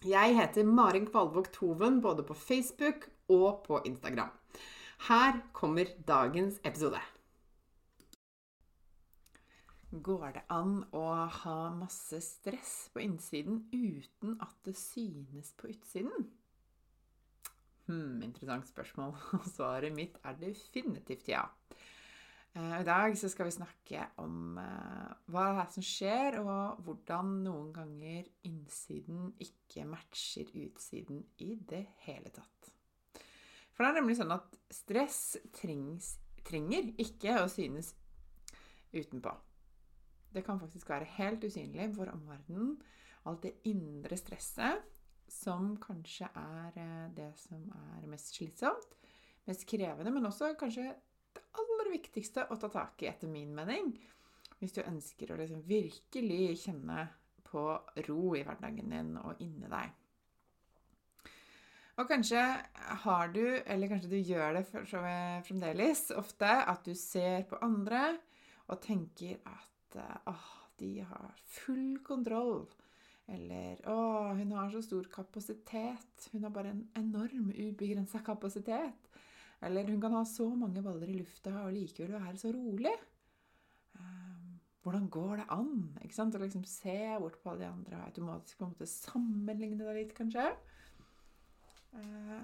Jeg heter Marin Kvalvåg Toven både på Facebook og på Instagram. Her kommer dagens episode. Går det an å ha masse stress på innsiden uten at det synes på utsiden? Hmm, interessant spørsmål. Svaret mitt er definitivt ja. Eh, I dag skal vi snakke om eh, hva det er som skjer, og hvordan noen ganger innsiden ikke matcher utsiden i det hele tatt. For det er nemlig sånn at stress trengs, trenger ikke å synes utenpå. Det kan faktisk være helt usynlig for omverdenen. Alt det indre stresset som kanskje er eh, det som er mest slitsomt, mest krevende, men også kanskje det aller viktigste å ta tak i, etter min mening. Hvis du ønsker å liksom virkelig kjenne på ro i hverdagen din og inni deg. Og kanskje har du, eller kanskje du gjør det fremdeles ofte, at du ser på andre og tenker at åh, de har full kontroll. Eller å, hun har så stor kapasitet. Hun har bare en enorm, ubegrensa kapasitet. Eller hun kan ha så mange baller i lufta og likevel være så rolig. Um, hvordan går det an? Ikke sant? Å liksom se bort på alle de andre og automatisk på en måte sammenligne det litt, kanskje. Uh,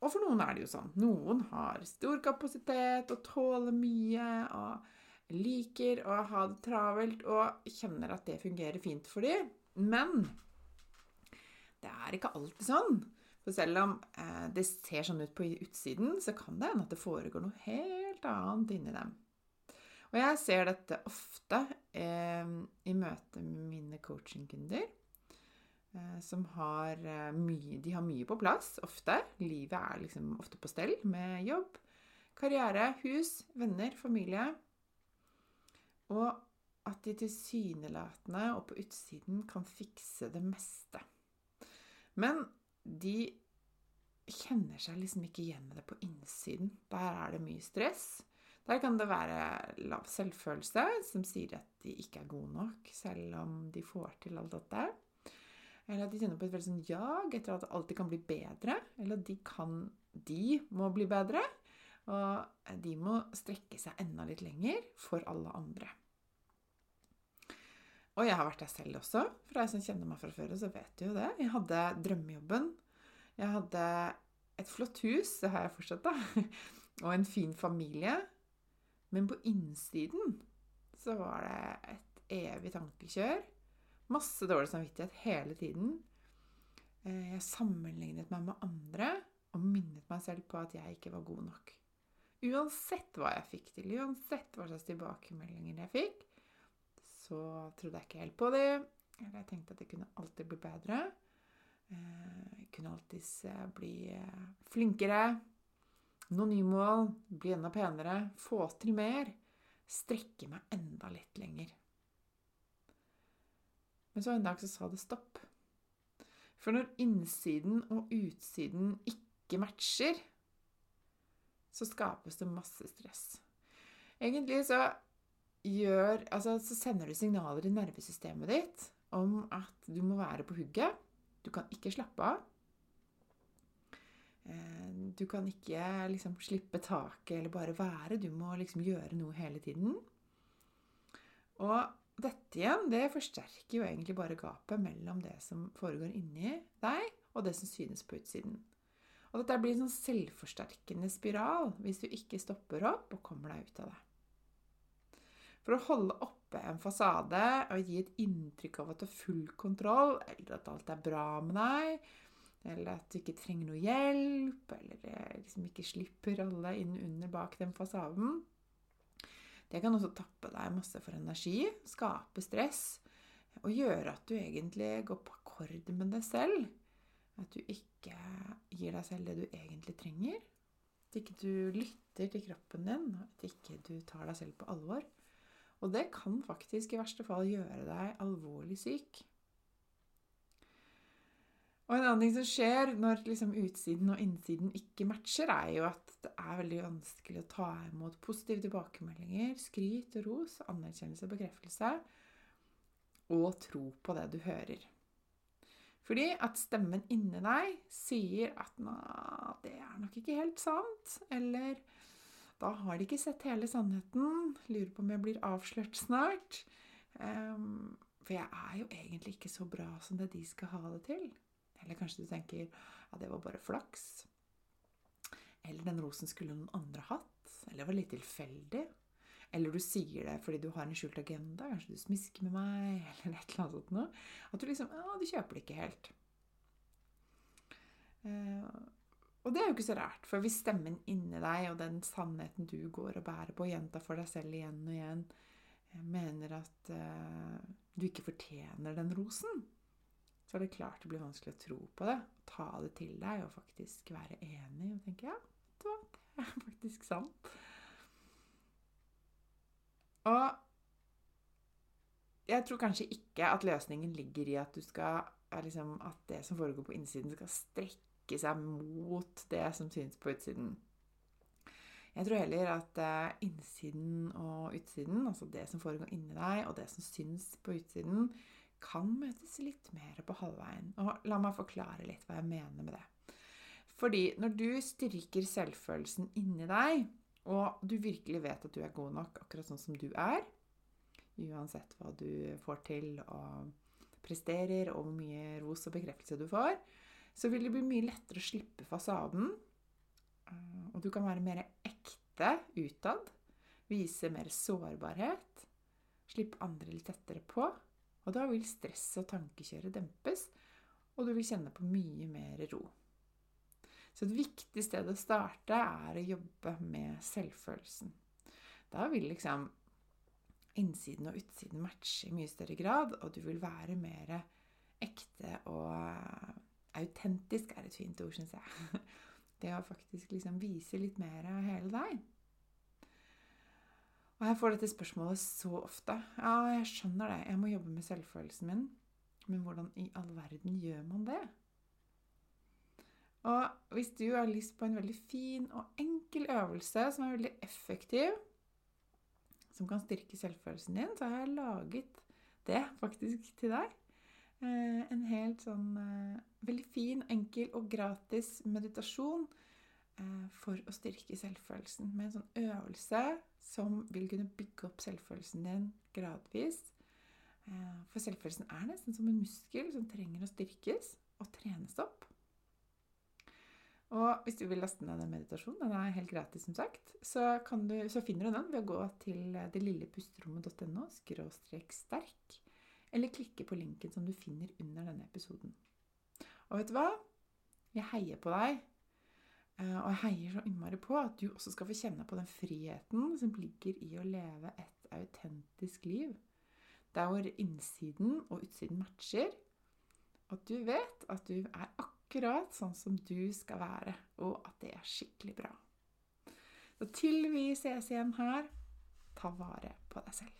og for noen er det jo sånn. Noen har stor kapasitet og tåler mye og liker å ha det travelt og kjenner at det fungerer fint for dem. Men det er ikke alltid sånn. For selv om eh, det ser sånn ut på utsiden, så kan det hende at det foregår noe helt annet inni dem. Og jeg ser dette ofte eh, i møte med mine coachingkunder. Eh, som har eh, mye De har mye på plass, ofte. Livet er liksom ofte på stell med jobb, karriere, hus, venner, familie. Og at de tilsynelatende og på utsiden kan fikse det meste. Men de kjenner seg liksom ikke igjen i det på innsiden. Der er det mye stress. Der kan det være lav selvfølelse, som sier at de ikke er gode nok, selv om de får til alt dette. Eller at de kjenner på et veldig sånn jag etter at alltid kan bli bedre. Eller at de kan De må bli bedre. Og de må strekke seg enda litt lenger for alle andre. Og jeg har vært der selv også. For deg som kjenner meg fra før, så vet du jo det. Jeg hadde drømmejobben. Jeg hadde et flott hus, det har jeg fortsatt, da. Og en fin familie. Men på innsiden så var det et evig tankekjør. Masse dårlig samvittighet hele tiden. Eh, jeg sammenlignet meg med andre og minnet meg selv på at jeg ikke var god nok. Uansett hva jeg fikk til, uansett hva slags tilbakemeldinger jeg fikk, så trodde jeg ikke helt på det. Jeg tenkte at det kunne alltid bli bedre. Eh, jeg kunne alltids eh, bli eh, flinkere. Nå nye mål. Bli enda penere. Få til mer. Strekke meg enda litt lenger. Men så en dag så sa det stopp. For når innsiden og utsiden ikke matcher, så skapes det masse stress. Egentlig så gjør Altså, så sender du signaler i nervesystemet ditt om at du må være på hugget. Du kan ikke slappe av. Eh, du kan ikke liksom slippe taket eller bare være. Du må liksom gjøre noe hele tiden. Og dette igjen, det forsterker jo egentlig bare gapet mellom det som foregår inni deg, og det som synes på utsiden. Og dette blir en sånn selvforsterkende spiral hvis du ikke stopper opp og kommer deg ut av det. For å holde oppe en fasade og gi et inntrykk av at du har full kontroll, eller at alt er bra med deg, eller at du ikke trenger noe hjelp, eller liksom ikke slipper alle inn under bak den fasaden. Det kan også tappe deg masse for energi, skape stress og gjøre at du egentlig går på akkord med deg selv. At du ikke gir deg selv det du egentlig trenger. At ikke du lytter til kroppen din, at ikke du tar deg selv på alvor. Og det kan faktisk i verste fall gjøre deg alvorlig syk. Og en annen ting som skjer når liksom utsiden og innsiden ikke matcher, er jo at det er veldig vanskelig å ta imot positive tilbakemeldinger, skryt og ros, anerkjennelse og bekreftelse, og tro på det du hører. Fordi at stemmen inni deg sier at det er nok ikke helt sant. Eller da har de ikke sett hele sannheten. Lurer på om jeg blir avslørt snart. Um, for jeg er jo egentlig ikke så bra som det de skal ha det til. Eller kanskje du tenker ja, det var bare flaks. Eller den rosen skulle noen andre hatt. Eller var litt tilfeldig. Eller du sier det fordi du har en skjult agenda. Kanskje du smisker med meg, eller et eller annet sånt noe. At du liksom Ja, du kjøper det ikke helt. Uh, og det er jo ikke så rart, for hvis stemmen inni deg og den sannheten du går og bærer på, og gjentar for deg selv igjen og igjen, eh, mener at uh, du ikke fortjener den rosen, så er det klart det blir vanskelig å tro på det. Ta det til deg og faktisk være enig og tenke ja, det er faktisk sant. Og jeg tror kanskje ikke at løsningen ligger i at skal liksom, At det som foregår på innsiden, skal strekke seg mot det som synes på utsiden. Jeg tror heller at eh, innsiden og utsiden, altså det som foregår inni deg, og det som syns på utsiden, kan møtes litt mer på halvveien. Og la meg forklare litt hva jeg mener med det. Fordi når du styrker selvfølelsen inni deg, og du virkelig vet at du er god nok akkurat sånn som du er, uansett hva du får til og presterer, og hvor mye ros og bekreftelse du får, så vil det bli mye lettere å slippe fasaden. Eh, og du kan være mer ekte utad. Vise mer sårbarhet. Slippe andre litt tettere på. Og da vil stresset og tankekjøret dempes, og du vil kjenne på mye mer ro. Så et viktig sted å starte er å jobbe med selvfølelsen. Da vil liksom innsiden og utsiden matche i mye større grad, og du vil være mer ekte og autentisk er et fint ord, syns jeg. Det å faktisk liksom vise litt mer av hele deg. Og jeg får dette spørsmålet så ofte. Ja, jeg skjønner det, jeg må jobbe med selvfølelsen min. Men hvordan i all verden gjør man det? Og hvis du har lyst på en veldig fin og enkel øvelse som er veldig effektiv, som kan styrke selvfølelsen din, så har jeg laget det faktisk til deg. Eh, en helt sånn eh, veldig fin, enkel og gratis meditasjon Eh, for å styrke selvfølelsen. Med en sånn øvelse som vil kunne bygge opp selvfølelsen din gradvis. For selvfølelsen er nesten som en muskel som trenger å styrkes og trenes opp. Og hvis du vil laste ned den meditasjonen, den er helt gratis, som sagt, så, du, så finner du den ved å gå til delillepusterommet.no skråstrek sterk, eller klikke på linken som du finner under denne episoden. Og vet du hva? Jeg heier på deg Eh, og jeg heier så innmari på at du også skal få kjenne på den friheten som ligger i å leve et autentisk liv. Der hvor innsiden og utsiden matcher. At du vet at du er akkurat sånn som du skal være, og at det er skikkelig bra. Så til vi ses igjen her, ta vare på deg selv.